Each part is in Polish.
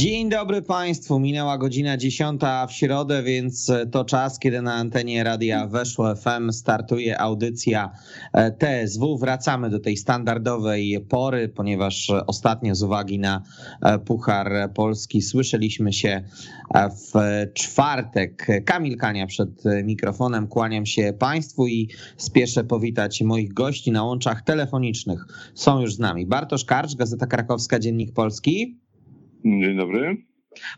Dzień dobry Państwu. Minęła godzina 10 w środę, więc to czas, kiedy na antenie radia Weszło FM startuje audycja e, TSW. Wracamy do tej standardowej pory, ponieważ ostatnio z uwagi na e, Puchar Polski słyszeliśmy się e, w czwartek. Kamil Kania przed mikrofonem. Kłaniam się Państwu i spieszę powitać moich gości na łączach telefonicznych. Są już z nami Bartosz Karcz, Gazeta Krakowska, Dziennik Polski. Dzień dobry.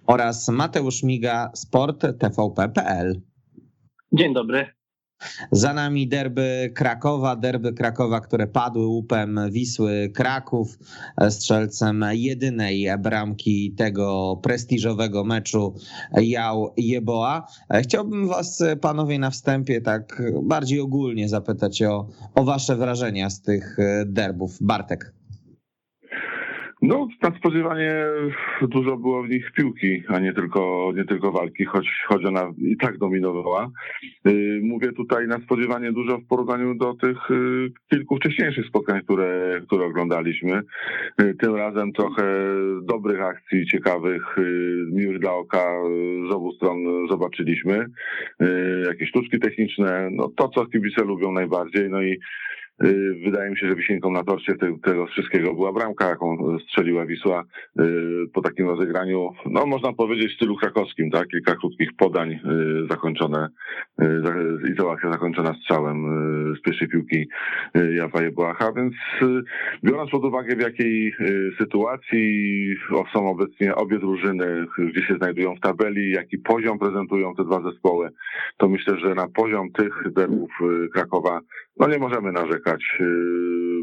Oraz Mateusz Miga, Sport TVP.pl. Dzień dobry. Za nami derby Krakowa, derby Krakowa, które padły łupem Wisły Kraków, strzelcem jedynej bramki tego prestiżowego meczu Jał Jeboa. Chciałbym was panowie na wstępie tak bardziej ogólnie zapytać o, o wasze wrażenia z tych derbów. Bartek. No, nadspodziewanie dużo było w nich piłki, a nie tylko, nie tylko walki, choć, choć ona i tak dominowała. Y, mówię tutaj nadspodziewanie dużo w porównaniu do tych y, kilku wcześniejszych spotkań, które, które oglądaliśmy. Y, tym razem trochę dobrych akcji, ciekawych, miłych dla oka z obu stron zobaczyliśmy. Jakieś sztuczki techniczne, no to co kibice lubią najbardziej, no i wydaje mi się, że wisienką na torcie tego wszystkiego była bramka, jaką strzeliła Wisła y, po takim rozegraniu, no można powiedzieć w stylu krakowskim, tak? Kilka krótkich podań y, zakończone, izolacja zakończona strzałem z pierwszej piłki Jawa Jebłacha, więc biorąc pod uwagę w jakiej sytuacji są obecnie obie drużyny, gdzie się znajdują w tabeli, jaki poziom prezentują te dwa zespoły, to myślę, że na poziom tych derbów Krakowa no nie możemy narzekać. Y,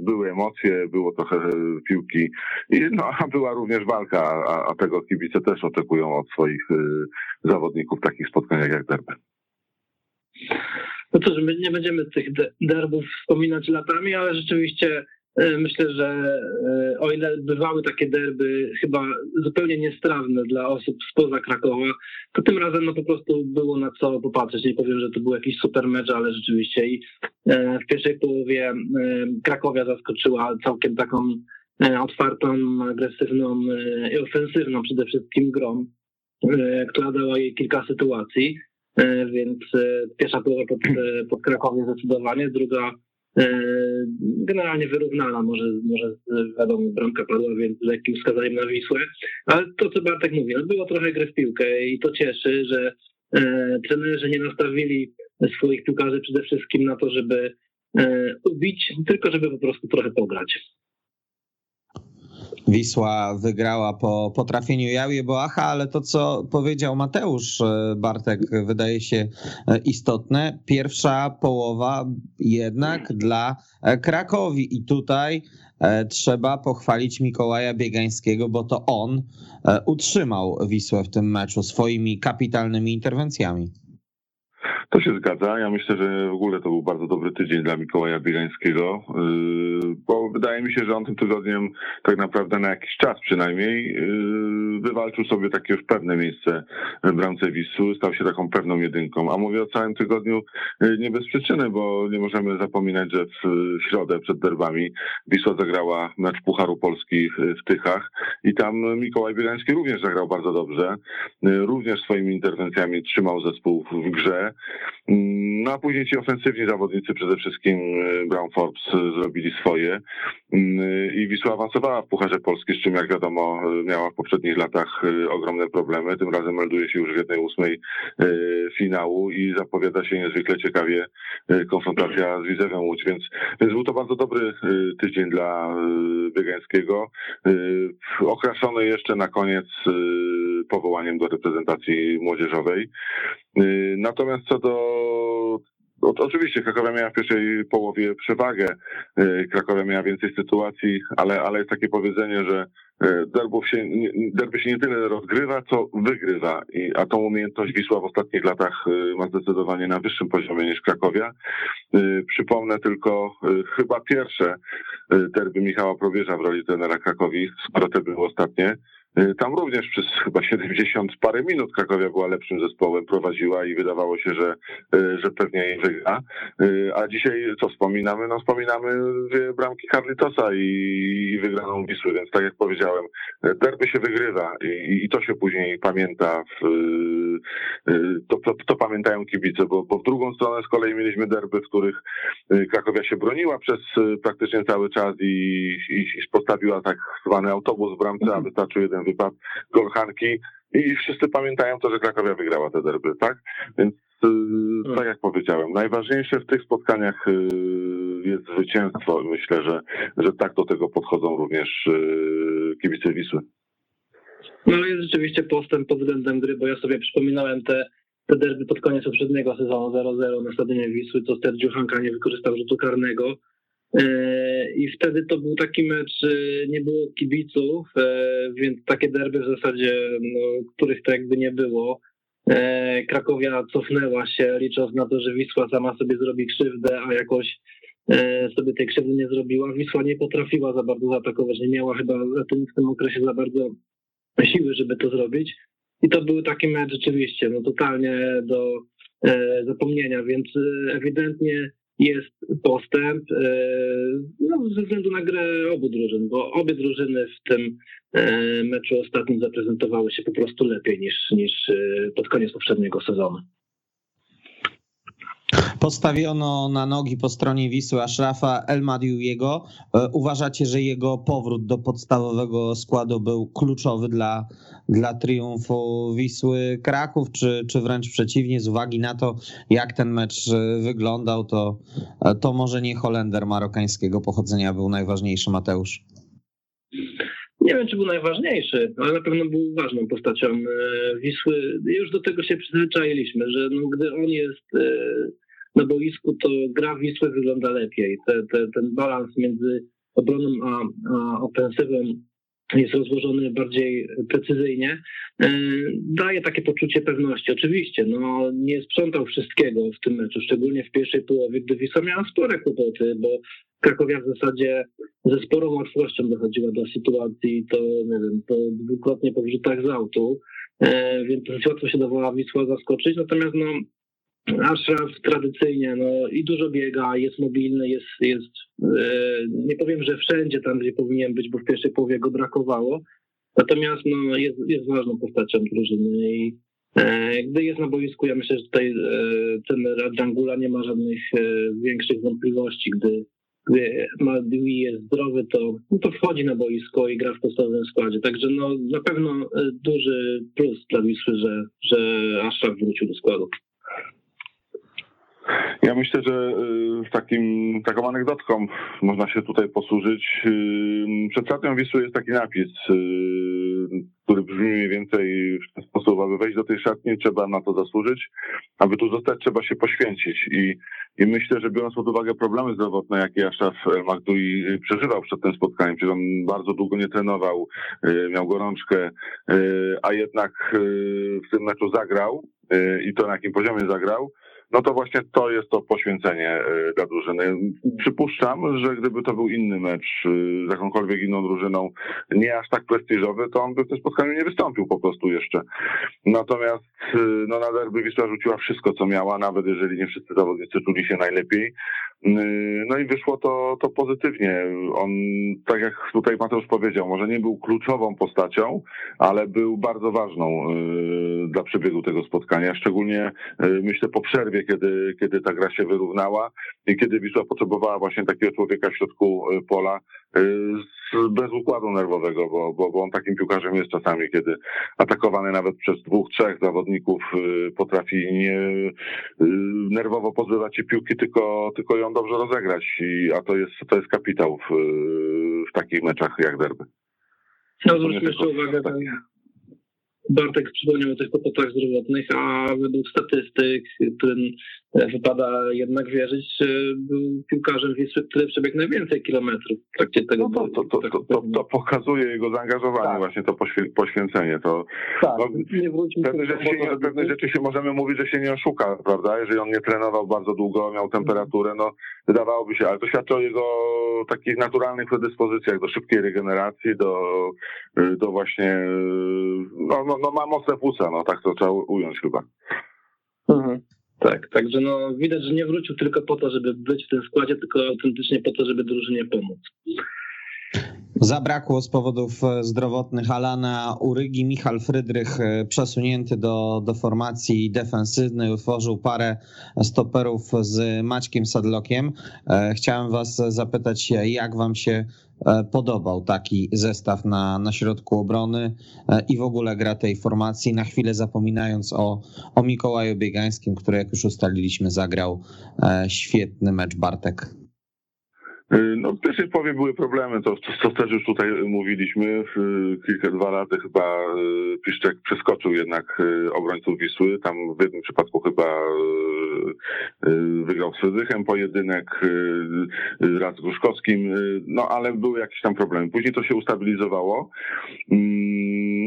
były emocje, było trochę piłki, i, no, a była również walka, a, a tego kibice też oczekują od swoich y, zawodników takich spotkaniach jak derby. No cóż, my nie będziemy tych derbów wspominać latami, ale rzeczywiście E, myślę, że e, o ile bywały takie derby chyba zupełnie niestrawne dla osób spoza Krakowa, to tym razem no po prostu było na co popatrzeć. Nie powiem, że to był jakiś super mecz, ale rzeczywiście i e, w pierwszej połowie Krakowia zaskoczyła całkiem taką otwartą, agresywną i ofensywną przede wszystkim grą, która dała jej kilka sytuacji. Więc pierwsza połowa pod, pod Krakowie zdecydowanie, druga E, generalnie wyrównana, może, może wiadomo, bramka padła, więc lekkim wskazaniem na Wisłę, ale to, co Bartek mówi, no było trochę gry w piłkę i to cieszy, że e, trenerzy nie nastawili swoich piłkarzy przede wszystkim na to, żeby e, ubić, tylko żeby po prostu trochę pograć. Wisła wygrała po potrafieniu Jawie Boacha, ale to, co powiedział Mateusz e, Bartek, wydaje się e, istotne. Pierwsza połowa jednak dla e, Krakowi i tutaj trzeba pochwalić Mikołaja Biegańskiego, bo to on utrzymał Wisłę w tym meczu swoimi kapitalnymi interwencjami. To się zgadza. Ja myślę, że w ogóle to był bardzo dobry tydzień dla Mikołaja Biegańskiego, yy, bo wydaje mi się, że on tym tygodniem tak naprawdę na jakiś czas przynajmniej yy, wywalczył sobie takie już pewne miejsce w bramce Wisły, stał się taką pewną jedynką. A mówię o całym tygodniu yy, nie bez przyczyny, bo nie możemy zapominać, że w środę przed derbami Wisła zagrała mecz Pucharu Polski w Tychach i tam Mikołaj Biegański również zagrał bardzo dobrze. Również swoimi interwencjami trzymał zespół w grze. Mm, no a później ci ofensywni zawodnicy, przede wszystkim e, Brown Forbes, e, zrobili swoje mm, i Wisła awansowała w Pucharze Polski, z czym jak wiadomo miała w poprzednich latach ogromne problemy. Tym razem melduje się już w jednej ósmej finału i zapowiada się niezwykle ciekawie konfrontacja z Widzewem Łódź, więc, więc był to bardzo dobry tydzień dla Biegańskiego. Okraszony jeszcze na koniec powołaniem do reprezentacji młodzieżowej. Natomiast co do Oczywiście Krakowia miała w pierwszej połowie przewagę, y, Krakowia miała więcej sytuacji, ale, ale jest takie powiedzenie, że y, derbów się, derby się nie tyle rozgrywa, co wygrywa, I, a tą umiejętność Wisła w ostatnich latach y, ma zdecydowanie na wyższym poziomie niż Krakowia. Przypomnę tylko chyba pierwsze derby Michała Probierza w roli trenera Krakowi, skoro te były ostatnie, Y, tam również przez chyba 70 parę minut Krakowia była lepszym zespołem, prowadziła i wydawało się, że, y, że pewnie jej wygra. Y, a dzisiaj co wspominamy? No wspominamy dwie bramki Carlitosa i, i wygraną Wisły, więc tak jak powiedziałem, derby się wygrywa i, i to się później pamięta, w, to, to, to, pamiętają kibice, bo, bo w drugą stronę z kolei mieliśmy derby, w których Krakowia się broniła przez praktycznie cały czas i, i, i postawiła tak zwany autobus w bramce, a mhm. wystarczył jeden wypad Golchanki i wszyscy pamiętają to, że Krakowia wygrała te derby, tak? Więc y, tak. tak jak powiedziałem, najważniejsze w tych spotkaniach y, jest zwycięstwo. Myślę, że, że tak do tego podchodzą również y, kibice Wisły. No jest rzeczywiście postęp pod względem gry, bo ja sobie przypominałem te, te derby pod koniec poprzedniego sezonu 0-0 na stadionie Wisły, to wtedy Dziuchanka nie wykorzystał rzutu karnego. E, I wtedy to był taki mecz, nie było kibiców, e, więc takie derby w zasadzie, no, których to jakby nie było. E, Krakowia cofnęła się, licząc na to, że Wisła sama sobie zrobi krzywdę, a jakoś sobie tej krzywdy nie zrobiła. Wisła nie potrafiła za bardzo zaatakować, nie miała chyba w tym okresie za bardzo siły, żeby to zrobić. I to był taki mecz rzeczywiście, no totalnie do zapomnienia, więc ewidentnie jest postęp e, no, ze względu na grę obu drużyn, bo obie drużyny w tym e, meczu ostatnim zaprezentowały się po prostu lepiej niż, niż e, pod koniec poprzedniego sezonu. Postawiono na nogi po stronie Wisły Ashrafa Elmadiujego. E, uważacie, że jego powrót do podstawowego składu był kluczowy dla, dla triumfu Wisły Kraków, czy, czy wręcz przeciwnie, z uwagi na to, jak ten mecz e, wyglądał, to, e, to może nie Holender marokańskiego pochodzenia był najważniejszy, Mateusz? Nie wiem, czy był najważniejszy, ale na pewno był ważną postacią Wisły. Już do tego się przyzwyczailiśmy, że no, gdy on jest na boisku, to gra Wisły wygląda lepiej. Te, te, ten balans między obroną a, a ofensywą jest rozłożony bardziej precyzyjnie, e, daje takie poczucie pewności. Oczywiście, no nie sprzątał wszystkiego w tym meczu, szczególnie w pierwszej połowie, gdy Wisła miała spore kłopoty, bo Krakowia w zasadzie ze sporą łatwością dochodziła do sytuacji, to nie wiem, to dwukrotnie po wrzutach z autu, e, więc łatwo się dawała Wisła zaskoczyć, natomiast no Ashraf tradycyjnie no, i dużo biega, jest mobilny, jest, jest e, nie powiem, że wszędzie tam, gdzie powinien być, bo w pierwszej połowie go brakowało, natomiast no, jest, jest ważną postacią drużyny i e, gdy jest na boisku, ja myślę, że tutaj e, ten Radjangula nie ma żadnych większych wątpliwości, gdy, gdy Madui jest zdrowy, to, no, to wchodzi na boisko i gra w podstawowym składzie, także no, na pewno duży plus dla Wisły, że, że Ashraf wrócił do składu. Ja myślę, że y, takim, taką anegdotką można się tutaj posłużyć. Y, przed startem Wisły jest taki napis, y, który brzmi mniej więcej w ten sposób, aby wejść do tej szatni trzeba na to zasłużyć, aby tu zostać trzeba się poświęcić i, i myślę, że biorąc pod uwagę problemy zdrowotne, jakie Aszaf Magdui przeżywał przed tym spotkaniem, czyli on bardzo długo nie trenował, miał gorączkę, a jednak w tym meczu zagrał i to na jakim poziomie zagrał, no to właśnie to jest to poświęcenie e, dla drużyny. Przypuszczam, że gdyby to był inny mecz e, z jakąkolwiek inną drużyną, nie aż tak prestiżowy, to on by w tym spotkaniu nie wystąpił po prostu jeszcze. Natomiast e, no, na derby Wisła rzuciła wszystko, co miała, nawet jeżeli nie wszyscy zawodnicy czuli się najlepiej. No i wyszło to, to pozytywnie. On, tak jak tutaj Mateusz powiedział, może nie był kluczową postacią, ale był bardzo ważną dla przebiegu tego spotkania, szczególnie myślę po przerwie, kiedy, kiedy ta gra się wyrównała i kiedy Wisła potrzebowała właśnie takiego człowieka w środku pola bez układu nerwowego, bo, bo, bo on takim piłkarzem jest czasami, kiedy atakowany nawet przez dwóch, trzech zawodników potrafi nie nerwowo pozbywać się piłki, tylko, tylko ją dobrze rozegrać, I, a to jest, to jest kapitał w, w takich meczach jak derby. No, zwróćmy jeszcze uwagę, tak. Bartek przypomniał o tych kłopotach zdrowotnych, a według statystyk ten wypada jednak wierzyć, był piłkarzem Wisły, który przebiegł najwięcej kilometrów w trakcie tego. No to, to, to, to, pokazuje jego zaangażowanie, tak. właśnie to poświęcenie. To, tak, no, nie pewne, rzeczy się, pewne rzeczy się możemy mówić, że się nie oszuka, prawda? Jeżeli on nie trenował bardzo długo, miał temperaturę, no wydawałoby się, ale to świadczy o jego takich naturalnych predyspozycjach do szybkiej regeneracji, do, do właśnie, no, no, no ma mocne płuca, no tak to trzeba ująć chyba. Mhm. Tak, także no widać, że nie wrócił tylko po to, żeby być w tym składzie, tylko autentycznie po to, żeby drużynie pomóc. Zabrakło z powodów e, zdrowotnych Alana Urygi. Michal Frydrych e, przesunięty do, do formacji defensywnej, utworzył parę stoperów z Maćkiem Sadlokiem. E, chciałem Was zapytać, jak Wam się podobał taki zestaw na, na środku obrony i w ogóle gra tej formacji, na chwilę zapominając o, o Mikołaju Biegańskim, który jak już ustaliliśmy zagrał świetny mecz Bartek. Y, no w pierwszej połowie były problemy, to, to, to, też już tutaj mówiliśmy. Kilka, dwa lata chyba y, Piszczek przeskoczył jednak y, obrońców Wisły. Tam w jednym przypadku chyba wygrał z Frydychem pojedynek, raz z Gruszkowskim, no ale były jakieś tam problemy. Później to się ustabilizowało.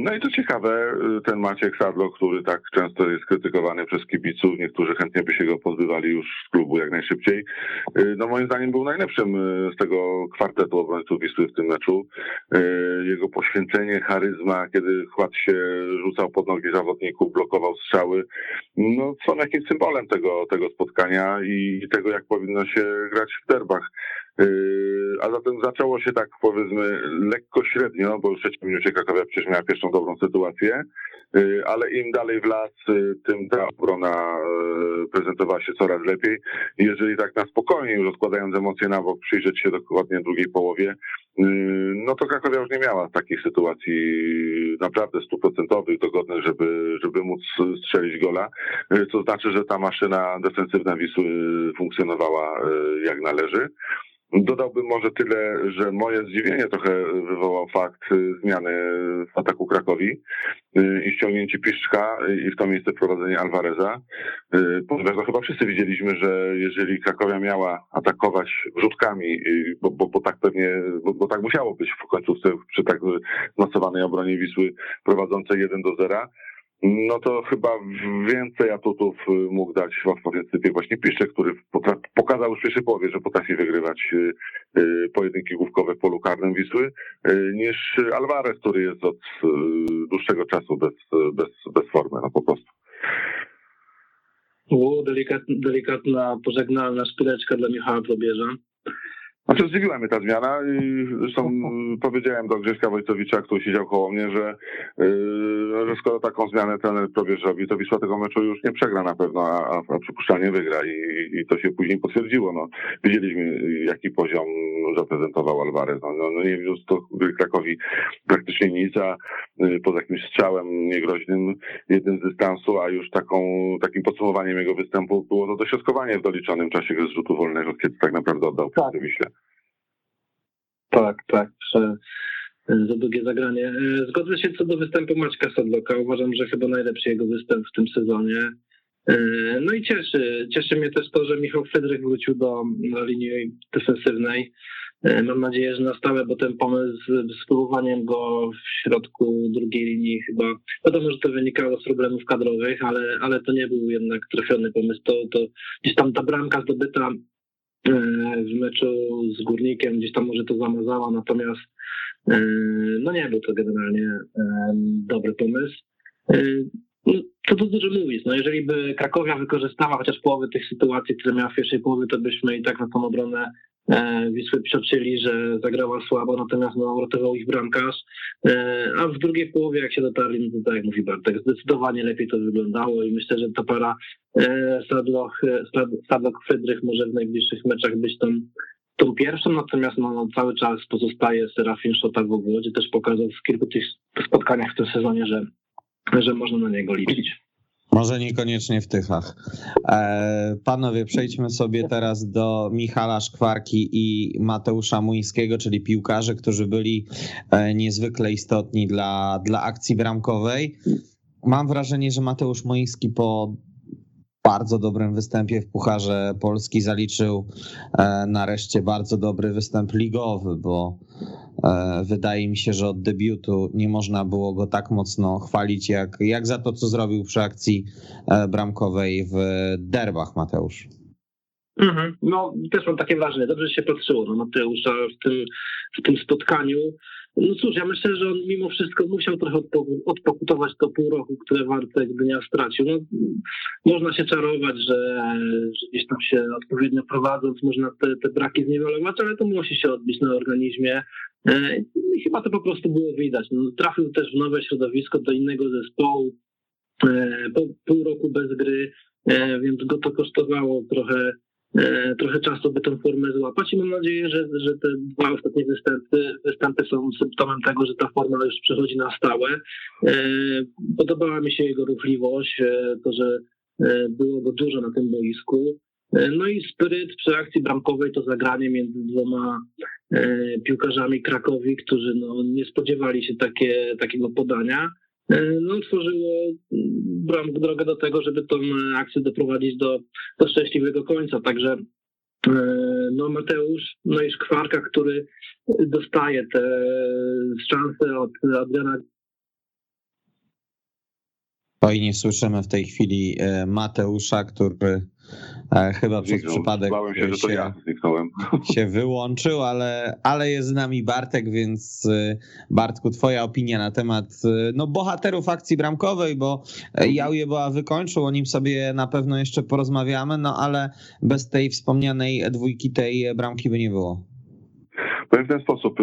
No i to ciekawe, ten Maciek Sadlo, który tak często jest krytykowany przez kibiców, niektórzy chętnie by się go pozbywali już z klubu jak najszybciej. No moim zdaniem był najlepszym z tego kwartetu obrońców Wisły w tym meczu. Jego poświęcenie, charyzma, kiedy Chład się rzucał pod nogi zawodników, blokował strzały, no, są jakimś symbolem tego, tego spotkania i tego, jak powinno się grać w derbach. E, a zatem zaczęło się tak powiedzmy lekko średnio, bo w trzecim minucie Krakowia przecież miała pierwszą dobrą sytuację. Y, ale im dalej w las, y, tym ta obrona prezentowała się coraz lepiej. Jeżeli tak na spokojnie, już odkładając emocje na bok, przyjrzeć się dokładnie drugiej połowie, no to Krakowia już nie miała takich sytuacji naprawdę stuprocentowych, dogodnych, żeby, żeby móc strzelić gola, co znaczy, że ta maszyna defensywna Wisły funkcjonowała jak należy. Dodałbym może tyle, że moje zdziwienie trochę wywołał fakt y, zmiany w ataku Krakowi y, i ściągnięcie Piszczka i w to miejsce wprowadzenie Alvareza, y, ponieważ no chyba wszyscy widzieliśmy, że jeżeli Krakowia miała atakować rzutkami, bo, bo, bo tak pewnie, bo, bo, tak musiało być w końcówce przy tak zmasowanej obronie Wisły prowadzącej 1 do 0, no to chyba więcej atutów y, mógł dać w ofensywie właśnie Piszczek, który pokazał już w pierwszej połowie, że potrafi wygrywać y, y, pojedynki główkowe w polu karnym Wisły, niż Alvarez, który jest od dłuższego czasu bez, bez, bez formy, no po prostu. U, delikatna, delikatna pożegnalna szpileczka dla Michała Probierza. Znaczy zdziwiła mnie ta zmiana i zresztą powiedziałem do Grześka Wojtowicza, który siedział koło mnie, że, że skoro taką zmianę trener Probierz robi, to Wisła tego meczu już nie przegra na pewno, a, a przypuszczalnie wygra i, i to się później potwierdziło. No, widzieliśmy jaki poziom zaprezentował Alvarez. No, no, no nie wiózł to Krakowi praktycznie nic, a yy, poza jakimś strzałem niegroźnym, jednym z dystansu, a już taką, takim podsumowaniem jego występu było to dośrodkowanie w doliczonym czasie z rzutu wolnego, kiedy tak naprawdę oddał tak. Wiśle. Tak, tak, prze, za długie zagranie. E, zgodzę się co do występu Maćka Sadloka. Uważam, że chyba najlepszy jego występ w tym sezonie. E, no i cieszy. Cieszy mnie też to, że Michał Fedryk wrócił do linii defensywnej. E, mam nadzieję, że na stałe, bo ten pomysł z spróbowaniem go w środku drugiej linii chyba, wiadomo, że to wynikało z problemów kadrowych, ale, ale to nie był jednak trafiony pomysł. To, to gdzieś tam ta bramka zdobyta w meczu z Górnikiem gdzieś tam może to zamazała, natomiast no nie był to generalnie e, dobry pomysł. No, to to dużo mówić. No jeżeli by Krakowia wykorzystała chociaż połowę tych sytuacji, które miała w pierwszej połowie, to byśmy i tak na tą obronę E, Wisły psioczyli, że zagrała słabo, natomiast no, uratował ich bramkarz. E, a w drugiej połowie, jak się dotarli, no to tak jak mówi Bartek, zdecydowanie lepiej to wyglądało i myślę, że ta para e, Sadloch, Sadloch Frydrych może w najbliższych meczach być tą, tą pierwszą, natomiast no, no, cały czas pozostaje Serafin Szota w ogóle, też pokazał w kilku tych spotkaniach w tym sezonie, że, że można na niego liczyć. Może niekoniecznie w Tychach. E, panowie, przejdźmy sobie teraz do Michala Szkwarki i Mateusza Muńskiego, czyli piłkarzy, którzy byli e, niezwykle istotni dla, dla akcji bramkowej. Mam wrażenie, że Mateusz Muński po bardzo dobrym występie w Pucharze Polski zaliczył e, nareszcie bardzo dobry występ ligowy, bo e, wydaje mi się, że od debiutu nie można było go tak mocno chwalić, jak, jak za to, co zrobił przy akcji e, bramkowej w derbach, Mateusz. Mhm. No, też mam takie wrażenie. Dobrze się patrzyło na Mateusza w tym, w tym spotkaniu. No cóż, ja myślę, że on mimo wszystko musiał trochę odpokutować to pół roku, które Wartek dnia stracił. No, można się czarować, że, że gdzieś tam się odpowiednio prowadząc można te, te braki zniwelować, ale to musi się odbić na organizmie. E, I chyba to po prostu było widać. No, trafił też w nowe środowisko do innego zespołu. E, po pół roku bez gry, e, więc go to kosztowało trochę trochę czasu, by tę formę złapać i mam nadzieję, że, że te dwa ostatnie występy, występy są symptomem tego, że ta forma już przechodzi na stałe. E, podobała mi się jego ruchliwość, e, to, że było go dużo na tym boisku. No i spryt przy akcji bramkowej to zagranie między dwoma piłkarzami Krakowi, którzy no, nie spodziewali się takie, takiego podania. E, no, tworzyło bram drogę do tego, żeby tą akcję doprowadzić do, do szczęśliwego końca. Także e, no Mateusz, no i Szkwarka, który dostaje te szanse od Adriana. Fajnie słyszymy w tej chwili e, Mateusza, który E, chyba przez przypadek Bałem się, to ja się wyłączył, ale, ale jest z nami Bartek, więc y, Bartku, twoja opinia na temat y, no, bohaterów akcji bramkowej, bo była wykończył, o nim sobie na pewno jeszcze porozmawiamy, no ale bez tej wspomnianej dwójki tej bramki by nie było. Powiem w ten sposób.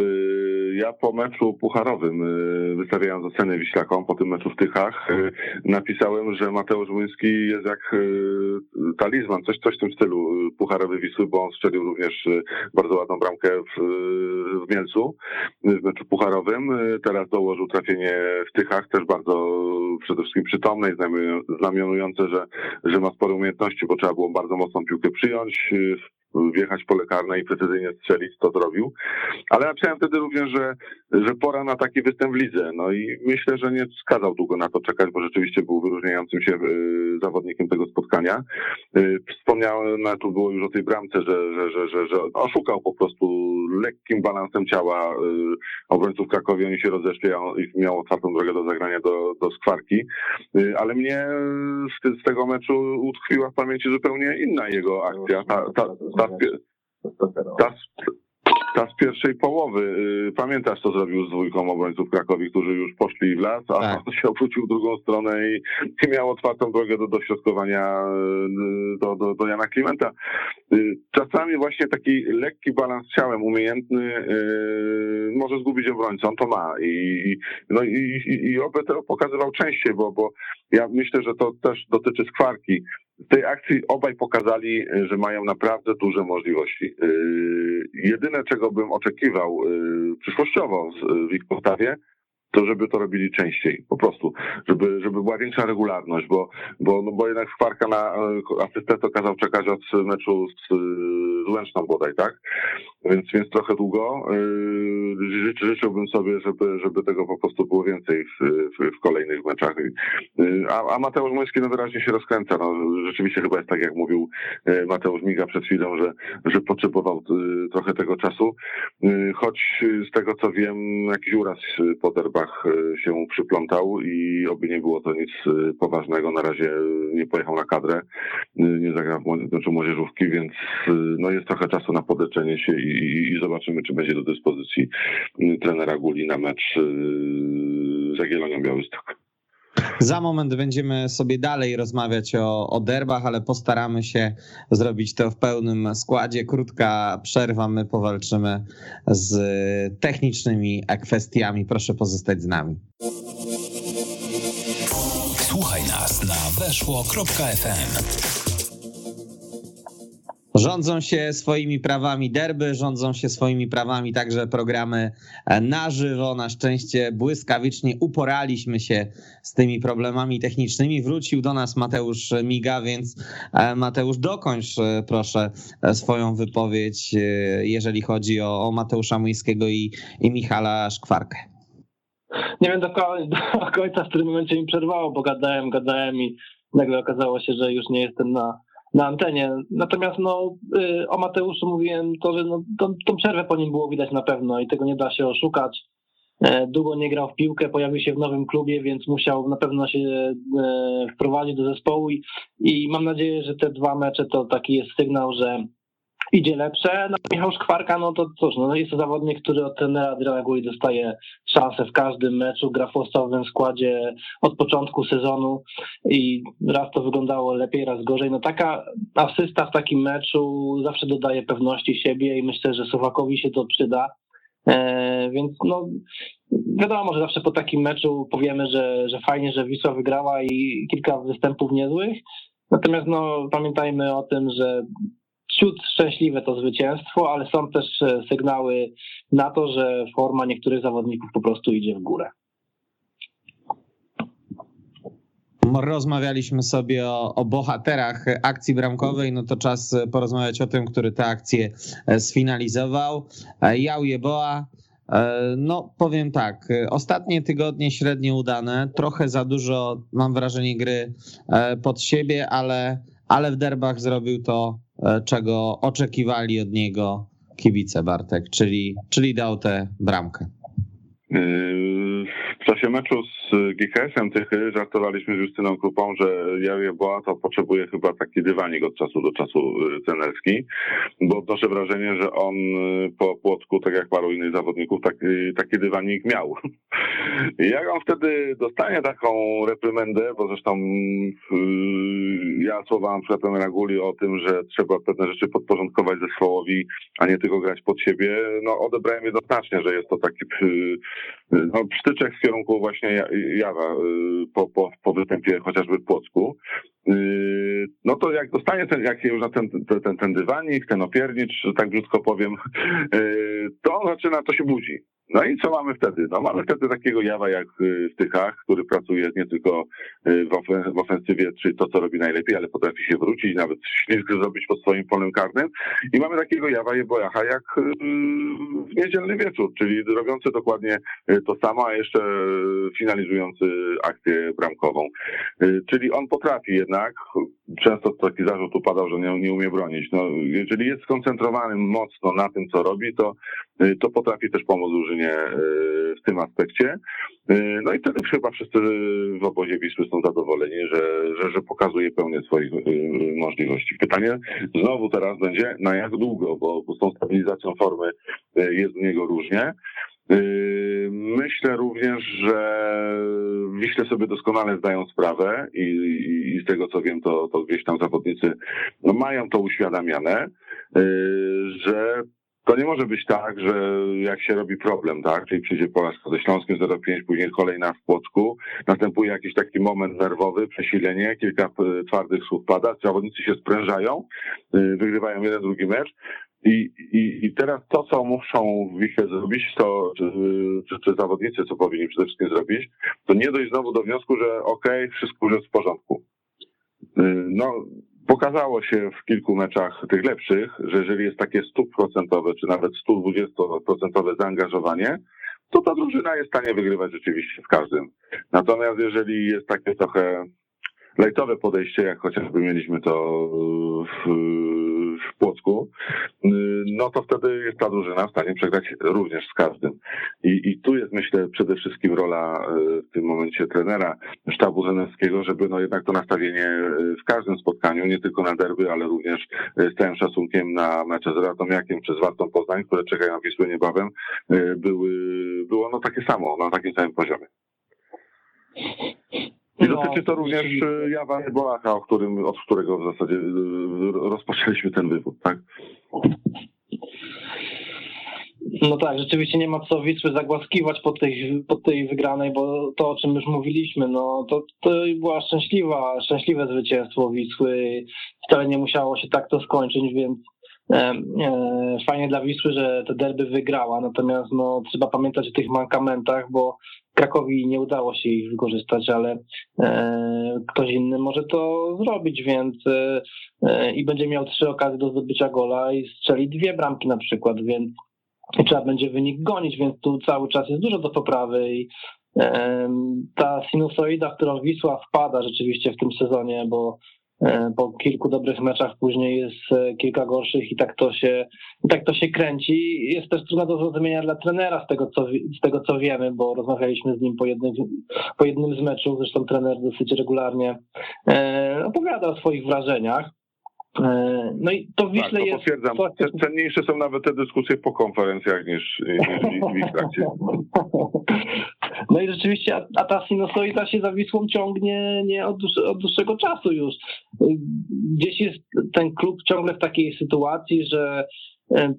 Y, ja po meczu pucharowym, y, wystawiając ocenę Wiślakom po tym meczu w Tychach, y, napisałem, że Mateusz Łyński jest jak talizman, coś, coś w tym stylu pucharowy Wisły, bo on strzelił również bardzo ładną bramkę w, w Mielcu w meczu pucharowym. Teraz dołożył trafienie w Tychach, też bardzo przede wszystkim przytomne i znamionujące, że, że ma spore umiejętności, bo trzeba było bardzo mocną piłkę przyjąć, wjechać w pole karne i precyzyjnie strzelić, to zrobił. Ale napisałem wtedy również, że, że pora na taki występ w lidze. No i myślę, że nie skazał długo na to czekać, bo rzeczywiście był wyróżniającym się y, zawodnikiem tego spotkania. Y, wspomniałem, no, tu było już o tej bramce, że, że, że, że, że oszukał po prostu lekkim balansem ciała y, obrońców Krakowi, oni się rozeszli, on miał otwartą drogę do zagrania do, do skwarki. Ale mnie z, z tego meczu utkwiła w pamięci zupełnie inna jego akcja. Ta, ta, ta, ta, ta z pierwszej połowy. Y, pamiętasz, co zrobił z dwójką obrońców Krakowi, którzy już poszli w las, a tak. się obrócił w drugą stronę i, i miał otwartą drogę do dośrodkowania y, do, do, do Jana Klimenta. Y, czasami właśnie taki lekki balans ciałem, umiejętny, może zgubić obrońcę, on to ma. I, no i, i, i oby to pokazywał częściej, bo, bo ja myślę, że to też dotyczy skwarki w tej akcji obaj pokazali, y, że mają naprawdę duże możliwości. Y, jedyne, czego bym oczekiwał y, przyszłościowo w ich postawie, to żeby to robili częściej, po prostu, żeby, żeby była większa regularność, bo, bo, no bo jednak Skwarka na asystę kazał czekać od meczu z, z Łęczną bodaj, tak? Więc, więc trochę długo. Ży, życzyłbym sobie, żeby, żeby tego po prostu było więcej w, w, w kolejnych meczach. A, a Mateusz Młyński no wyraźnie się rozkręca. No, rzeczywiście chyba jest tak, jak mówił Mateusz Miga przed chwilą, że, że potrzebował trochę tego czasu. Choć z tego co wiem, jakiś uraz po derbach się przyplątał i oby nie było to nic poważnego. Na razie nie pojechał na kadrę, nie zagrał w znaczy młodzieżówki, więc no jest trochę czasu na podeczenie się i, i, zobaczymy, czy będzie do dyspozycji trenera Guli na mecz z Jagiellonią Białystok. Za moment będziemy sobie dalej rozmawiać o, o derbach, ale postaramy się zrobić to w pełnym składzie. Krótka przerwa, my powalczymy z technicznymi kwestiami. Proszę pozostać z nami. Słuchaj nas na weszło.fm. Rządzą się swoimi prawami derby, rządzą się swoimi prawami także programy e, na żywo. Na szczęście błyskawicznie uporaliśmy się z tymi problemami technicznymi. Wrócił do nas Mateusz Miga, więc e, Mateusz, dokończ e, proszę swoją wypowiedź, jeżeli chodzi o, o Mateusza Młyńskiego i, i Michala Szkwarkę. Nie wiem do, do końca, w którym momencie mi przerwało, bo gadałem, gadałem i nagle okazało się, że już nie jestem na, na antenie. Natomiast no, y, o Mateuszu mówiłem to, że no, tą, tą przerwę po nim było widać na pewno i tego nie da się oszukać. E, długo nie grał w piłkę, pojawił się w nowym klubie, więc musiał na pewno się e, wprowadzić do zespołu i, i mam nadzieję, że te dwa mecze to taki jest sygnał, że idzie lepsze. No, Michał Szkwarka, no to cóż, no jest to zawodnik, który od trenera Adriana dostaje szansę w każdym meczu, gra w podstawowym składzie od początku sezonu i raz to wyglądało lepiej, raz gorzej. No taka asysta w takim meczu zawsze dodaje pewności siebie i myślę, że Sowakowi się to przyda. E, więc no, wiadomo, że zawsze po takim meczu powiemy, że, że fajnie, że Wisła wygrała i kilka występów niezłych. Natomiast no, pamiętajmy o tym, że ciut szczęśliwe to zwycięstwo, ale są też e, sygnały na to, że forma niektórych zawodników po prostu idzie w górę. Rozmawialiśmy sobie o, o, bohaterach akcji bramkowej, no to czas porozmawiać o tym, który tę akcję e, sfinalizował. E, Jał Jeboa, no powiem tak, ostatnie tygodnie średnio udane, trochę za dużo mam wrażenie gry pod siebie, ale, ale w derbach zrobił to E, czego oczekiwali od niego kibice Bartek, czyli, czyli dał tę bramkę. Yy, w czasie meczu z GKS-em Tychy żartowaliśmy z Justyną Krupą, że Jawie Boa to potrzebuje chyba taki dywanik od czasu do czasu yy, cenerski, bo odnoszę wrażenie, że on yy, po Płotku, tak jak paru innych zawodników, taki, taki dywanik miał. Jak on wtedy dostanie taką reprymendę, bo zresztą ja słowałem przed na Guli o tym, że trzeba pewne rzeczy podporządkować zespołowi, a nie tylko grać pod siebie, no odebrałem jednoznacznie, że jest to taki no, psztyczek w kierunku właśnie Jawa y, po, po, po występie chociażby w Płocku. Y, no to jak dostanie ten, jak już na ten, ten, ten dywanik, ten opiernicz, tak brzydko powiem, y, to on zaczyna, to się budzi. No i co mamy wtedy? No mamy wtedy takiego jawa jak w Tychach, który pracuje nie tylko w, ofensywie, czyli to, co robi najlepiej, ale potrafi się wrócić, nawet ślizg zrobić pod swoim polem karnym. I mamy takiego jawa Jebojacha jak w niedzielny wieczór, czyli robiący dokładnie to samo, a jeszcze finalizujący akcję bramkową. Czyli on potrafi jednak, często taki zarzut upadał, że nie, nie umie bronić. No, jeżeli jest skoncentrowany mocno na tym, co robi, to, to potrafi też pomóc drużynie e, w tym aspekcie. E, no i wtedy chyba wszyscy w obozie Wisły są zadowoleni, że, że, że pokazuje pełnię swoich możliwości. Pytanie znowu teraz będzie, na jak długo, bo z tą stabilizacją formy jest u niego różnie. Yy, myślę również, że Wiśle sobie doskonale zdają sprawę i, i, z tego co wiem, to, to gdzieś tam zawodnicy no, mają to uświadamiane, yy, że to nie może być tak, że jak się robi problem, tak, czyli przyjdzie porażka ze Śląskiem 0,5, później kolejna w Płocku, następuje jakiś taki moment nerwowy, przesilenie, kilka e, twardych słów pada, zawodnicy się sprężają, e, wygrywają jeden, drugi mecz, i, i, I teraz to, co muszą w Wichę zrobić, to czy, czy, czy, zawodnicy, co powinni przede wszystkim zrobić, to nie dojść znowu do wniosku, że okej, okay, wszystko jest w porządku. Y, no, pokazało się w kilku meczach tych lepszych, że jeżeli jest takie stuprocentowe, czy nawet 120% zaangażowanie, to ta drużyna jest w stanie wygrywać rzeczywiście w każdym. Natomiast jeżeli jest takie trochę lajtowe podejście, jak chociażby mieliśmy to w, w Płocku, no to wtedy jest ta drużyna w stanie przegrać również z każdym. I, I tu jest myślę przede wszystkim rola e, w tym momencie trenera sztabu trenerskiego, żeby no jednak to nastawienie e, w każdym spotkaniu, nie tylko na derby, ale również z całym szacunkiem na mecze z Radomiakiem czy z Wartą Poznań, które czekają na Wisłę niebawem, były, było no takie samo, na takim samym poziomie. I no, dotyczy to również e, Jawa Bolacha, o którym, od którego w zasadzie e, rozpoczęliśmy ten wywód, tak? No tak, rzeczywiście nie ma co Wisły zagłaskiwać po tej, po tej wygranej, bo to, o czym już mówiliśmy, no to, to była szczęśliwa, szczęśliwe zwycięstwo Wisły. Wcale nie musiało się tak to skończyć, więc e, e, fajnie dla Wisły, że te derby wygrała, natomiast no, trzeba pamiętać o tych mankamentach, bo Krakowi nie udało się ich wykorzystać, ale e, ktoś inny może to zrobić, więc e, e, i będzie miał trzy okazje do zdobycia gola i strzeli dwie bramki na przykład, więc trzeba będzie wynik gonić, więc tu cały czas jest dużo do poprawy i Ta sinusoida, w którą Wisła wpada rzeczywiście w tym sezonie, bo po kilku dobrych meczach później jest e, kilka gorszych i tak to się, i tak to się kręci. Jest też trudno do zrozumienia dla trenera z tego, co, z tego, co wiemy, bo rozmawialiśmy z nim po jednym, po jednym z meczów, zresztą trener dosyć regularnie e, opowiada o swoich wrażeniach. E, no i to w Wiśle tak, to jest... potwierdzam. Cenniejsze są nawet te dyskusje po konferencjach niż, niż w trakcie. No i rzeczywiście, a, ta sinusoida się za Wisłą ciągnie nie od, od dłuższego czasu już. Gdzieś jest ten klub ciągle w takiej sytuacji, że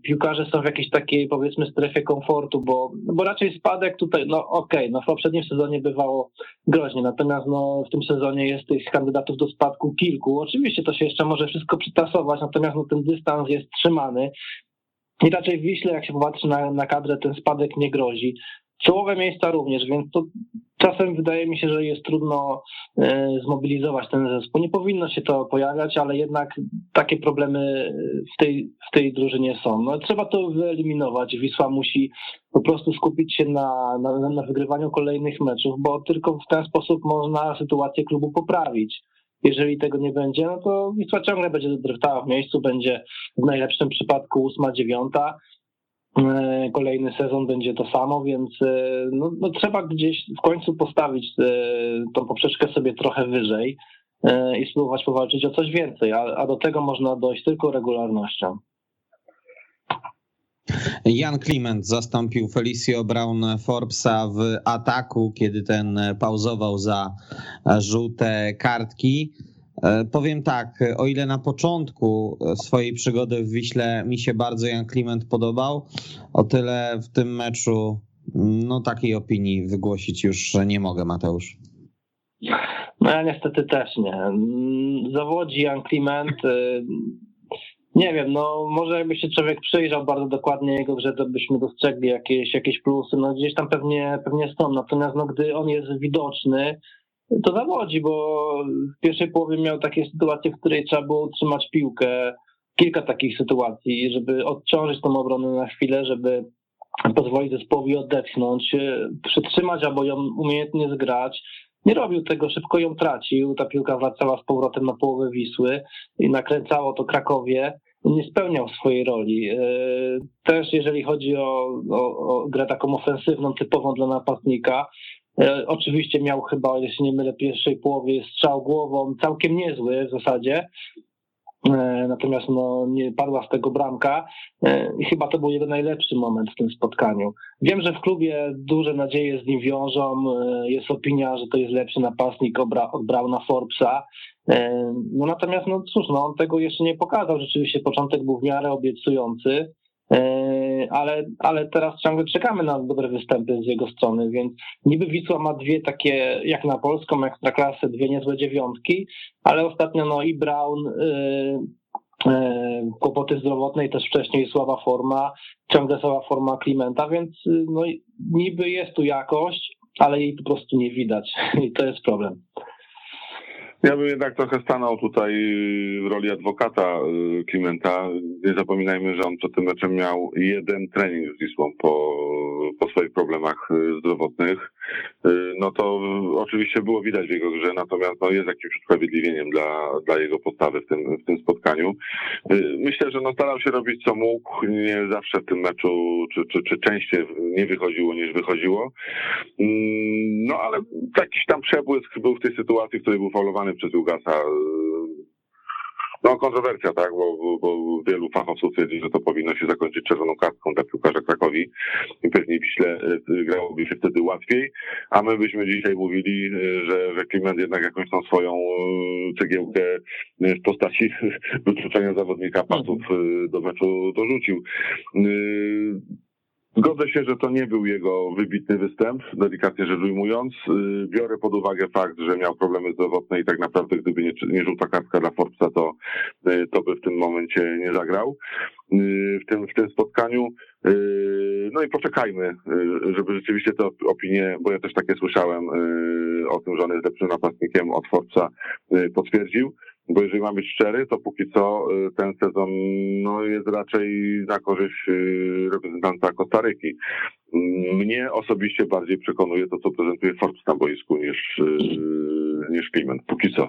piłkarze są w jakiejś takiej powiedzmy strefie komfortu, bo, bo raczej spadek tutaj, no okej, okay, no w poprzednim sezonie bywało groźnie, natomiast no w tym sezonie jest tych kandydatów do spadku kilku. Oczywiście to się jeszcze może wszystko przytasować, natomiast no ten dystans jest trzymany. I raczej w Wiśle, jak się popatrzy na, na kadrę, ten spadek nie grozi. Czołowe miejsca również, więc to czasem wydaje mi się, że jest trudno e, zmobilizować ten zespół. Nie powinno się to pojawiać, ale jednak takie problemy w tej, w tej drużynie są. No, trzeba to wyeliminować. Wisła musi po prostu skupić się na, na, na wygrywaniu kolejnych meczów, bo tylko w ten sposób można sytuację klubu poprawić. Jeżeli tego nie będzie, no to Wisła ciągle będzie drftała w miejscu, będzie w najlepszym przypadku ósma, dziewiąta, E, kolejny sezon będzie to samo, więc e, no, no, trzeba gdzieś w końcu postawić e, tą poprzeczkę sobie trochę wyżej i spróbować powalczyć o coś więcej, a, a do tego można dojść tylko regularnością. Jan Kliment zastąpił Felicio Brown Forbesa w ataku, kiedy ten pauzował za żółte kartki. E, powiem tak, o ile na początku swojej przygody w Wiśle mi się bardzo Jan Kliment podobał, o tyle w tym meczu no takiej opinii wygłosić już nie mogę, Mateusz. No ja niestety też nie. Zawodzi Jan Kliment. Y, nie wiem, no może jakby się człowiek przyjrzał bardzo dokładnie jego grze, to byśmy dostrzegli jakieś, jakieś plusy. No gdzieś tam pewnie, pewnie są. Natomiast no, gdy on jest widoczny, to zawodzi, bo w pierwszej połowie miał takie sytuacje, w której trzeba było utrzymać piłkę. Kilka takich sytuacji, żeby odciążyć tą obronę na chwilę, żeby pozwolić zespołowi odetchnąć, przytrzymać albo ją umiejętnie zgrać. Nie robił tego, szybko ją tracił. Ta piłka wracała z powrotem na połowę Wisły i nakręcało to Krakowie. Nie spełniał swojej roli. E, też jeżeli chodzi o, o, o grę taką ofensywną, typową dla napastnika, oczywiście miał chyba, jeśli nie mylę, pierwszej połowie strzał głową całkiem niezły w zasadzie. E, natomiast no, nie padła z tego bramka e, i chyba to był jego najlepszy moment w tym spotkaniu. Wiem, że w klubie duże nadzieje z nim wiążą. Jest opinia, że to jest lepszy napastnik od Brauna Forbesa. No natomiast, no cóż, no, on tego jeszcze nie pokazał. Rzeczywiście początek był w miarę obiecujący. Ale, ale teraz ciągle czekamy na dobre występy z jego strony, więc niby Wisła ma dwie takie, jak na polską ekstraklasę, dwie niezłe dziewiątki, ale ostatnio no i Brown, yy, kłopoty zdrowotne i też wcześniej słaba forma, ciągle słaba forma Klimenta, więc no niby jest tu jakość, ale jej po prostu nie widać i to jest problem. Ja bym jednak trochę stanął tutaj w roli adwokata y, Klimenta. Nie zapominajmy, że on przed tym meczem miał jeden trening z Wisłą po, po swoich problemach y, zdrowotnych. Y, no to oczywiście było widać w jego grze, natomiast no, jest jakimś usprawiedliwieniem dla, dla jego postawy w tym, w tym spotkaniu. Myślę, że no, starał się robić co mógł. Nie zawsze w tym meczu, czy, czy, czy częściej nie wychodziło niż wychodziło. Mm, no ale jakiś tam przebłysk był w tej sytuacji, w której był faulowany przez Jugasa. No kontrowersja, tak, bo, bo wielu fachowców twierdzi, że to powinno się zakończyć czerwoną kartką dla piłkarza Krakowi i pewnie Wiśle e, grałoby się wtedy łatwiej, a my byśmy dzisiaj mówili, e, że, że jednak jakąś tą swoją e, cegiełkę w postaci wykluczenia zawodnika pasów do meczu dorzucił. Zgodzę się, że to nie był jego wybitny występ, delikatnie rzecz ujmując. Y, biorę pod uwagę fakt, że miał problemy zdrowotne i tak naprawdę gdyby nie, nie żółta kartka dla Forbesa, to, y, to by w tym momencie nie zagrał y, w tym, w tym spotkaniu. No i poczekajmy, żeby rzeczywiście te opinie, bo ja też takie słyszałem o tym, że on jest lepszym napastnikiem od Forbesa, potwierdził bo jeżeli mam być szczery, to póki co y, ten sezon no, jest raczej na korzyść y, reprezentanta Kostaryki. mnie osobiście bardziej przekonuje to, co prezentuje Forbes na boisku niż, niż Kliment, póki co.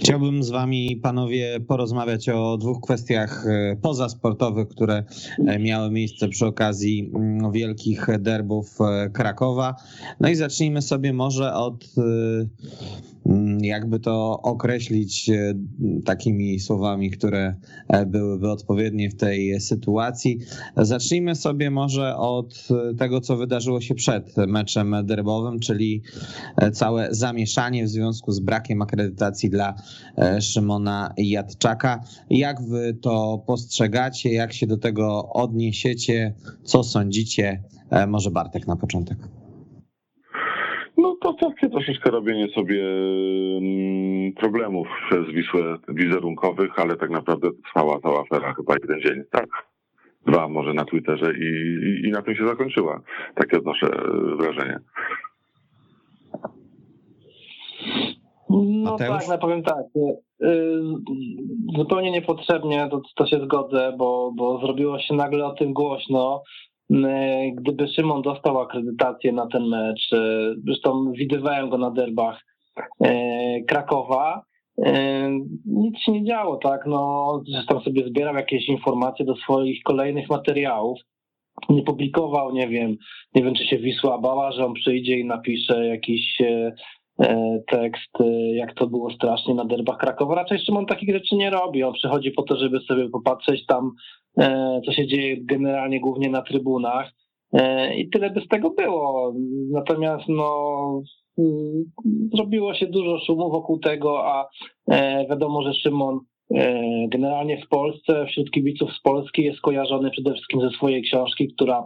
Chciałbym z wami, panowie, porozmawiać o dwóch kwestiach pozasportowych, które miały miejsce przy okazji mm, wielkich derbów Krakowa. No i zacznijmy sobie może od jakby to określić e, takimi słowami, które e, byłyby odpowiednie w tej sytuacji. Zacznijmy sobie może od tego, co wydarzyło się przed meczem derbowym, czyli e, całe zamieszanie w związku z brakiem akredytacji dla Szymona Jadczaka. Jak wy to postrzegacie? Jak się do tego odniesiecie? Co sądzicie? Może Bartek na początek. To takie troszeczkę robienie sobie mm, problemów przez Wisłę wizerunkowych, ale tak naprawdę trwała cała afera chyba jeden dzień, tak? Dwa może na Twitterze i, i, i na tym się zakończyła. Takie odnoszę wrażenie. No Mateusz? tak, no powiem tak. Y, y, zupełnie niepotrzebnie to, to się zgodzę, bo, bo zrobiło się nagle o tym głośno. E, gdyby Szymon dostał akredytację na ten mecz, e, zresztą widywałem go na derbach e, Krakowa, nic się nie działo, tak, no, zresztą sobie zbierał jakieś informacje do swoich kolejnych materiałów, nie publikował, nie wiem, nie wiem, czy się Wisła bała, że on przyjdzie i napisze jakiś tekst, jak to było strasznie na derbach Krakowa. Raczej Szymon takich rzeczy nie robi. On przychodzi po to, żeby sobie popatrzeć tam E, co się dzieje generalnie głównie na trybunach. E, I tyle by z tego było. Natomiast no, mm, zrobiło się dużo szumu wokół tego, a e, wiadomo, że Szymon generalnie w Polsce, wśród kibiców z Polski jest kojarzony przede wszystkim ze swojej książki, która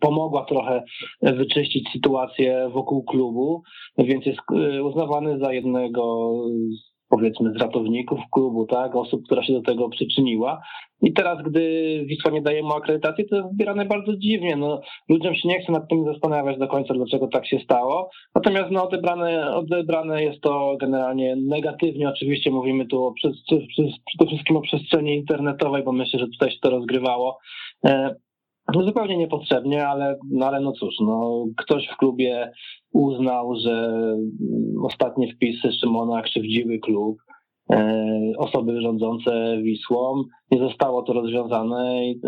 pomogła trochę wyczyścić sytuację wokół klubu, więc jest uznawany za jednego z powiedzmy z ratowników klubu, tak, osób, która się do tego przyczyniła. I teraz, gdy Wisła nie daje mu akredytacji, to jest zbierane bardzo dziwnie. No, ludziom się nie chce nad tym zastanawiać do końca, dlaczego tak się stało. Natomiast no, odebrane, odebrane jest to generalnie negatywnie. Oczywiście mówimy tu o, przede wszystkim o przestrzeni internetowej, bo myślę, że tutaj się to rozgrywało. No zupełnie niepotrzebnie, ale, no ale no cóż, no, ktoś w klubie uznał, że ostatnie wpisy Szymona krzywdziły klub, e, osoby rządzące Wisłą. Nie zostało to rozwiązane i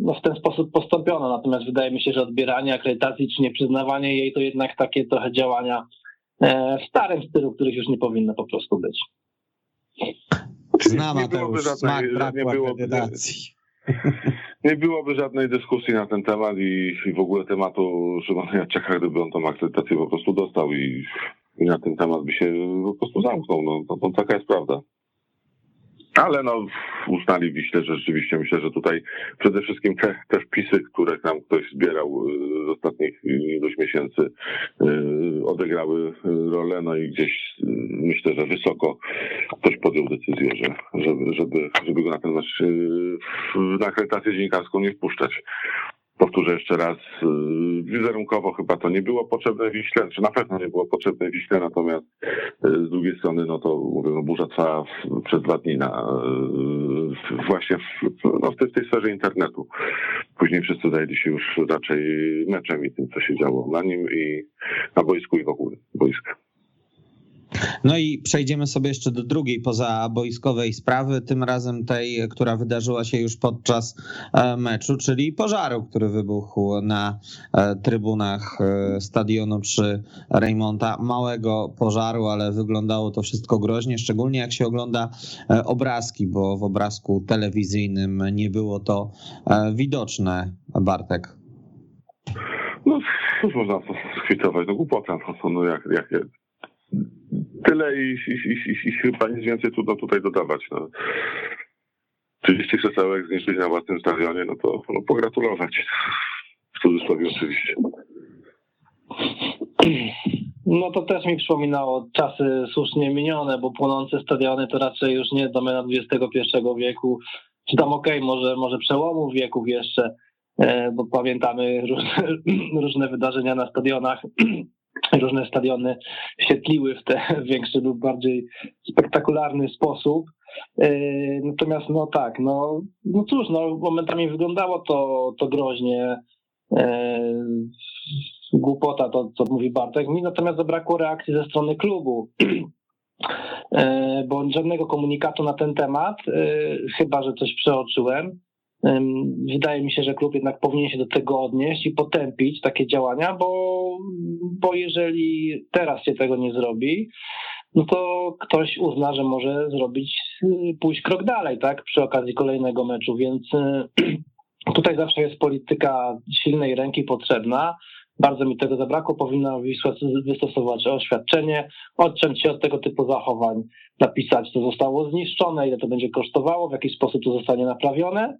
no, w ten sposób postąpiono. Natomiast wydaje mi się, że odbieranie akredytacji czy nieprzyznawanie jej to jednak takie trochę działania e, w starym stylu, których już nie powinno po prostu być. Znam Mateusz, smak braku akredytacji. nie byłoby żadnej dyskusji na ten temat i, i w ogóle tematu Szymona Jaceka, gdyby on tą akceptację po prostu dostał i, i, na ten temat by się po prostu zamknął. No, to, to taka jest prawda. Ale no, uznali Wiśle, że rzeczywiście myślę, że tutaj przede wszystkim te, te wpisy, które nam ktoś zbierał y, z ostatnich iluś miesięcy, y, odegrały rolę, no i gdzieś y, myślę, że wysoko ktoś podjął decyzję, że, żeby, żeby, żeby go na ten mecz na akredytację dziennikarską nie wpuszczać powtórzę jeszcze raz, y, wizerunkowo chyba to nie było potrzebne Wiśle, czy na pewno nie było potrzebne Wiśle, natomiast y, z drugiej strony, no to mówię, no burza trwa przez dwa dni na, y, właśnie w, no w, tej, w tej sferze internetu. Później wszyscy zajęli się już raczej meczem i tym, co się działo na nim i na boisku i wokół boiska. No i przejdziemy sobie jeszcze do drugiej pozaboiskowej sprawy, tym razem tej, która wydarzyła się już podczas e, meczu, czyli pożaru, który wybuchł na e, trybunach e, stadionu przy Reymonta. Małego pożaru, ale wyglądało to wszystko groźnie, szczególnie jak się ogląda obrazki, bo w obrazku telewizyjnym nie było to widoczne. Bartek. No, cóż można to skwitować? No głupota, no, no jak, jak, tyle i, i, i, i, chyba nic więcej trudno tutaj dodawać. No. 30 krzesełek zniszczyć na własnym stadionie, no to no, pogratulować. W cudzysłowie oczywiście. No to też mi przypominało czasy słusznie minione, bo płonące stadiony to raczej już nie domena XXI wieku, czy tam okej, okay, może, może przełomów wieków jeszcze, e, bo pamiętamy różne, różne wydarzenia na stadionach różne stadiony świetliły w ten większy lub bardziej spektakularny sposób. Natomiast no tak, no, no cóż, no momentami wyglądało to, to groźnie. Głupota to, co mówi Bartek. Mi natomiast zabrakło reakcji ze strony klubu. Bo żadnego komunikatu na ten temat, chyba że coś przeoczyłem. Wydaje mi się, że klub jednak powinien się do tego odnieść i potępić takie działania, bo, bo jeżeli teraz się tego nie zrobi, no to ktoś uzna, że może zrobić, pójść krok dalej, tak, przy okazji kolejnego meczu, więc tutaj zawsze jest polityka silnej ręki potrzebna. Bardzo mi tego zabrakło. Powinna Wisła wystosować oświadczenie, odciąć się od tego typu zachowań, napisać, co zostało zniszczone, ile to będzie kosztowało, w jaki sposób to zostanie naprawione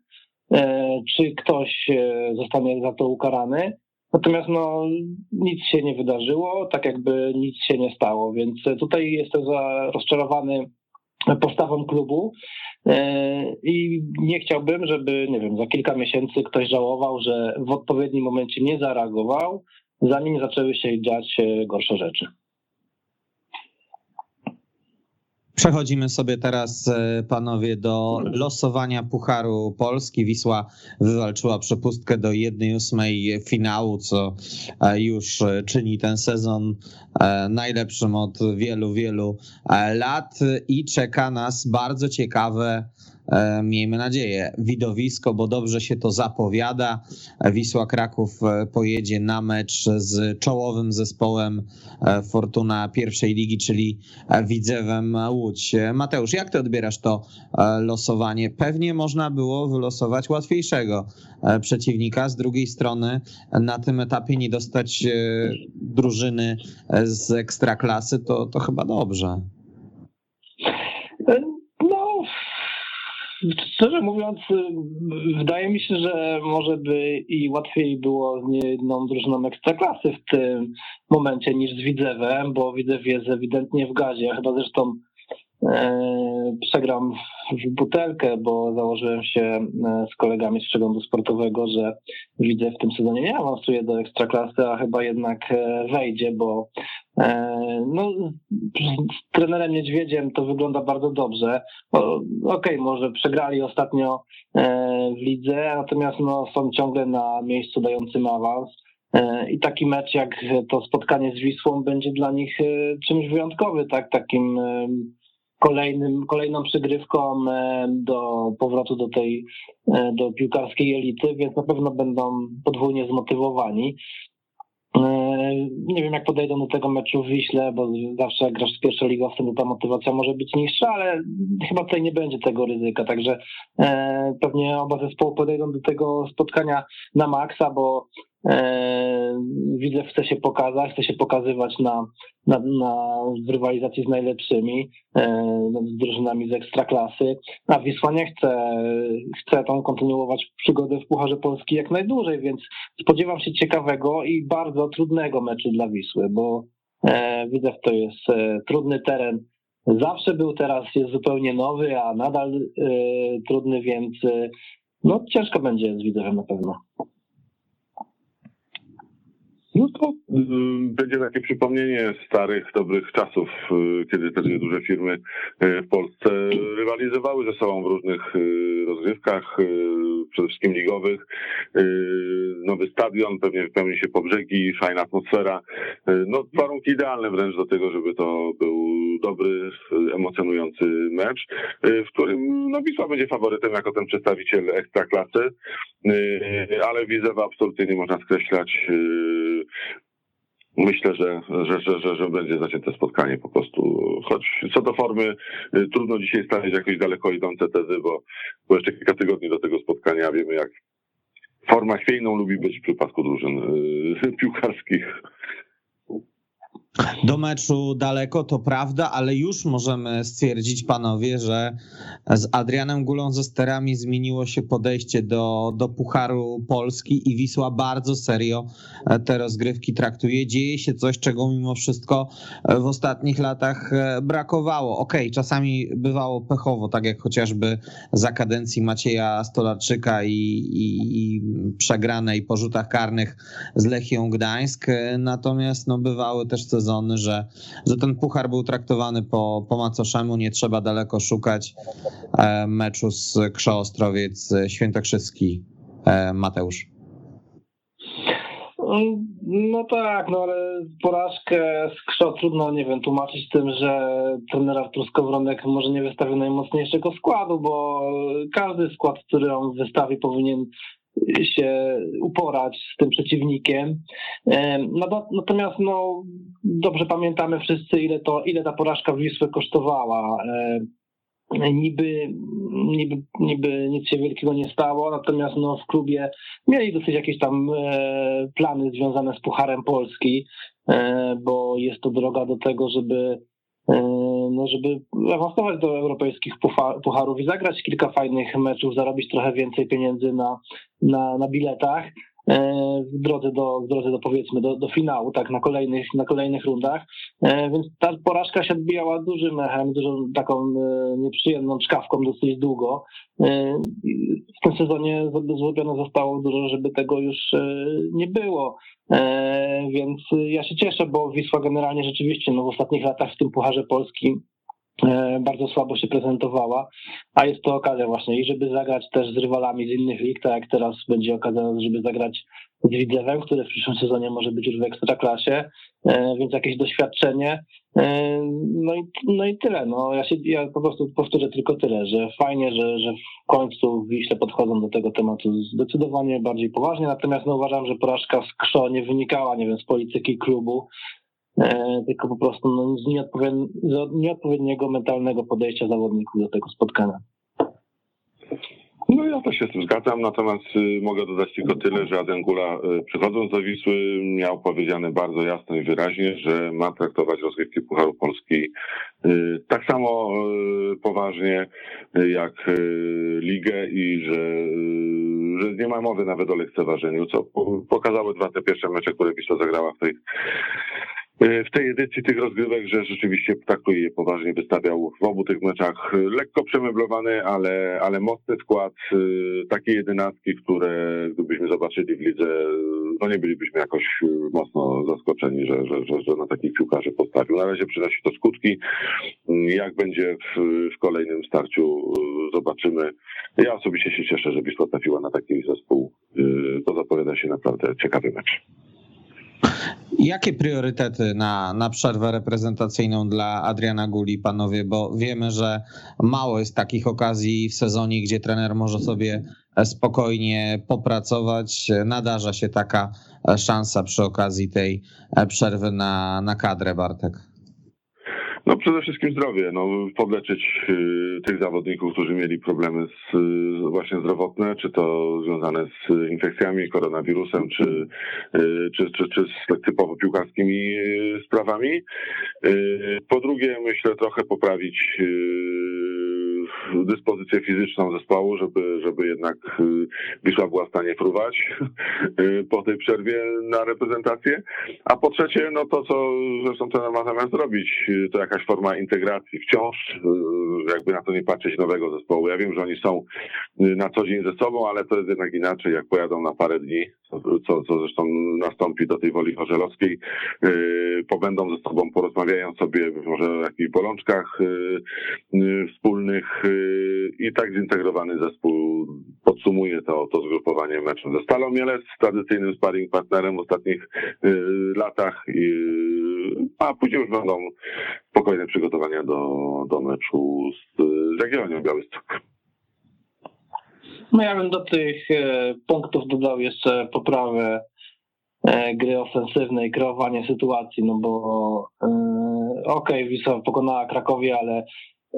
czy ktoś e, zostanie za to ukarany. Natomiast no, nic się nie wydarzyło, tak jakby nic się nie stało, więc tutaj jestem rozczarowany postawą klubu e, i nie chciałbym, żeby, nie wiem, za kilka miesięcy ktoś żałował, że w odpowiednim momencie nie zareagował, zanim zaczęły się dziać gorsze rzeczy. Przechodzimy sobie teraz, e, panowie, do losowania Pucharu Polski. Wisła wywalczyła przepustkę do 1-8 finału, co e, już e, czyni ten sezon najlepszym od wielu, wielu lat i czeka nas bardzo ciekawe miejmy nadzieję, widowisko, bo dobrze się to zapowiada. Wisła Kraków e, pojedzie na mecz z czołowym zespołem e, Fortuna pierwszej ligi, czyli Widzewem Łódź. Mateusz, jak ty odbierasz to losowanie? Pewnie można było wylosować łatwiejszego przeciwnika. Z drugiej strony na tym etapie nie dostać drużyny z ekstraklasy, to, to chyba dobrze. Szczerze mówiąc, wydaje mi się, że może by i łatwiej było z niejedną drużyną ekstraklasy w tym momencie niż z Widzewem, bo Widzew jest ewidentnie w gazie. Chyba zresztą e, przegram w butelkę, bo założyłem się e, z kolegami z przeglądu sportowego, że widzę w tym sezonie nie awansuje do ekstraklasy, a chyba jednak e, wejdzie, bo no, z trenerem Niedźwiedziem to wygląda bardzo dobrze. Okej, okay, może przegrali ostatnio w lidze, natomiast no, są ciągle na miejscu dającym awans. I taki mecz jak to spotkanie z Wisłą będzie dla nich czymś wyjątkowym, tak? Takim kolejnym, kolejną przygrywką e, do powrotu do tej e, do piłkarskiej elity, więc na pewno będą podwójnie zmotywowani. E, nie wiem, jak podejdą do tego meczu w Wiśle, bo zawsze jak grasz z pierwszoligowcem, to ta motywacja może być niższa, ale chyba tutaj nie będzie tego ryzyka, także pewnie oba zespoły podejdą do tego spotkania na maksa, bo E, widzę, chce się pokazać, chce się pokazywać na, na, na w rywalizacji z najlepszymi, e, z drużynami z ekstraklasy, a Wisła nie chce, chce tam kontynuować przygodę w Pucharze Polski jak najdłużej, więc spodziewam się ciekawego i bardzo trudnego meczu dla Wisły, bo e, widzę, to jest trudny teren. Zawsze był, teraz jest zupełnie nowy, a nadal trudny, więc no ciężko będzie z Widzewem na pewno. No to y, będzie takie przypomnienie starych, dobrych czasów, y, kiedy te dwie duże firmy y, w Polsce rywalizowały ze sobą w różnych rozgrywkach, przede wszystkim ligowych. Nowy stadion, pewnie wypełni się po brzegi, fajna atmosfera. No, warunki idealne wręcz do tego, żeby to był dobry, emocjonujący mecz, w którym no, Wisła będzie faworytem jako ten przedstawiciel ekstraklasy, ale Widzewa absolutnie nie można skreślać Myślę, że, że, że, że, że będzie zacięte spotkanie po prostu. Choć co do formy, y, trudno dzisiaj stawiać jakoś daleko idące tezy, bo, bo jeszcze kilka tygodni do tego spotkania wiemy, jak forma chwiejną lubi być w przypadku drużyn yy, piłkarskich. Do meczu daleko, to prawda, ale już możemy stwierdzić, panowie, że z Adrianem Gulą ze sterami zmieniło się podejście do, do Pucharu Polski i Wisła bardzo serio te rozgrywki traktuje. Dzieje się coś, czego mimo wszystko w ostatnich latach brakowało. Okej, okay, czasami bywało pechowo, tak jak chociażby za kadencji Macieja Stolarczyka i, i, i przegranej po rzutach karnych z Lechią Gdańsk, natomiast no, bywały też te sezony, że, że ten puchar był traktowany po, po macoszemu, nie trzeba daleko szukać e, meczu z Krzo Ostrowiec Świętokrzyski. Mateusz. No tak, no ale porażkę z Krzo trudno, nie wiem, tłumaczyć tym, że trener Artur Skowronek może nie wystawił najmocniejszego składu, bo każdy skład, który on wystawi powinien się uporać z tym przeciwnikiem. Natomiast no, dobrze pamiętamy wszyscy, ile, to, ile ta porażka Wisły kosztowała niby, niby, niby nic się wielkiego nie stało, natomiast no, w klubie mieli dosyć jakieś tam e, plany związane z Pucharem Polski, e, bo jest to droga do tego, żeby no, żeby awansować do europejskich pucharów i zagrać kilka fajnych meczów, zarobić trochę więcej pieniędzy na, na, na biletach. E, w drodze do, w drodze do powiedzmy do, do finału, tak, na kolejnych, na kolejnych rundach. E, więc ta porażka się odbijała dużym echem, dużą taką e, nieprzyjemną czkawką dosyć długo. W tym sezonie zrobione zostało dużo, żeby tego już nie było. Więc ja się cieszę, bo Wisła generalnie rzeczywiście no, w ostatnich latach w tym Pucharze Polski E, bardzo słabo się prezentowała, a jest to okazja właśnie i żeby zagrać też z rywalami z innych lig, tak jak teraz będzie okazja, żeby zagrać z Widzewem, który w przyszłym sezonie może być już w ekstraklasie, e, więc jakieś doświadczenie. E, no i, no i tyle. No, ja, się, ja po prostu powtórzę tylko tyle, że fajnie, że, że w końcu w Wiśle podchodzą do tego tematu zdecydowanie bardziej poważnie, natomiast no, uważam, że porażka z Krzo nie wynikała, nie wiem, z polityki klubu, E, tylko po prostu no, z nieodpowiedniego mentalnego podejścia zawodników do tego spotkania. No ja też się z tym zgadzam, natomiast y, mogę dodać tylko tyle, że Adengula y, przychodząc do Wisły miał powiedziane bardzo jasno i wyraźnie, że ma traktować rozgrywki Pucharu Polski y, tak samo poważnie jak ligę i że, że nie ma mowy nawet o lekceważeniu, co pokazały dwa te pierwsze mecze, które Wisła zagrała w tej E, w tej edycji tych rozgrywek, że rzeczywiście traktuje je poważnie, wystawiał w obu tych meczach lekko przemeblowany, ale, ale mocny skład, e, takie jedenastki, które gdybyśmy zobaczyli w lidze, no nie bylibyśmy jakoś mocno zaskoczeni, że, że, że, że na takich piłkarzy postawił. Na razie przynosi to skutki. Jak będzie w, w kolejnym starciu, zobaczymy. Ja osobiście się cieszę, że Wisła trafiła na taki zespół. E, to zapowiada się naprawdę ciekawy mecz. Jakie priorytety na, na przerwę reprezentacyjną dla Adriana Guli, panowie? Bo wiemy, że mało jest takich okazji w sezonie, gdzie trener może sobie spokojnie popracować. Nadarza się taka szansa przy okazji tej przerwy na, na kadrę, Bartek. No przede wszystkim zdrowie, no podleczyć y, tych zawodników, którzy mieli problemy z, właśnie zdrowotne, czy to związane z infekcjami, koronawirusem, czy, y, czy, czy, czy z typowo piłkarskimi y, sprawami. Po drugie, myślę trochę poprawić dyspozycję fizyczną zespołu, żeby, żeby jednak y, Wisła była w stanie fruwać y, po tej przerwie na reprezentację. A po trzecie, no to co zresztą ten ma zamiast zrobić, y, to jakaś forma integracji wciąż, jakby na to nie patrzeć nowego zespołu. Ja wiem, że oni są na co dzień ze sobą, ale to jest jednak inaczej, jak pojadą na parę dni, co, co zresztą nastąpi do tej woli chorzelowskiej, pobędą ze sobą, porozmawiają sobie może o jakichś bolączkach wspólnych, i tak zintegrowany zespół podsumuje to, to zgrupowanie meczem ze Stalą Mielec, tradycyjnym sparring partnerem w ostatnich y, latach, a później już będą spokojne przygotowania do, do meczu z, Jagiellonią Białystok. No ja bym do tych e, punktów dodał jeszcze poprawę e, gry ofensywnej, kreowanie sytuacji, no bo e, okej, okay, Wisła pokonała Krakowie, ale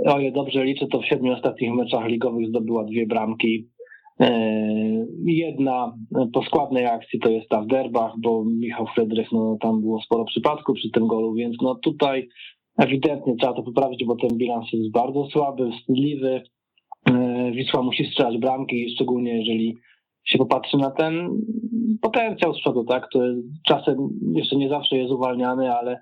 o ile dobrze liczę, to w siedmiu ostatnich meczach ligowych zdobyła dwie bramki. E, jedna po składnej akcji to jest ta w derbach, bo Michał Fredrych, no tam było sporo przypadków przy tym golu, więc no tutaj ewidentnie trzeba to poprawić, bo ten bilans jest bardzo słaby, wstydliwy. E, Wisła musi strzelać bramki, szczególnie jeżeli się popatrzy na ten potencjał z przodu, tak, który czasem jeszcze nie zawsze jest uwalniany, ale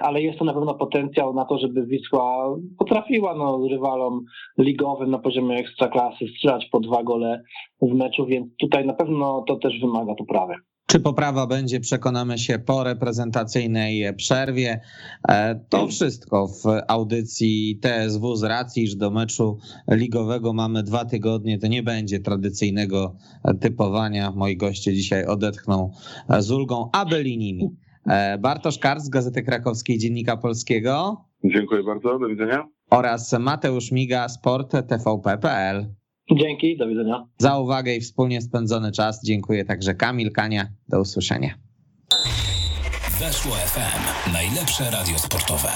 ale jest to na pewno potencjał na to, żeby Wisła potrafiła no, rywalom ligowym na poziomie ekstraklasy strzelać po dwa gole w meczu, więc tutaj na pewno to też wymaga poprawy. Czy poprawa będzie, przekonamy się po reprezentacyjnej przerwie. E, to wszystko w audycji TSW z racji, że do meczu ligowego mamy dwa tygodnie. To nie będzie tradycyjnego typowania. Moi goście dzisiaj odetchną z ulgą abelinimi. E, Bartosz Karc z Gazety Krakowskiej Dziennika Polskiego. Dziękuję bardzo, do widzenia. Oraz Mateusz Miga, Sport TVP.pl. Dzięki, do widzenia. Za uwagę i wspólnie spędzony czas dziękuję także Kamil Kania. Do usłyszenia. Weszło FM. Najlepsze radio sportowe.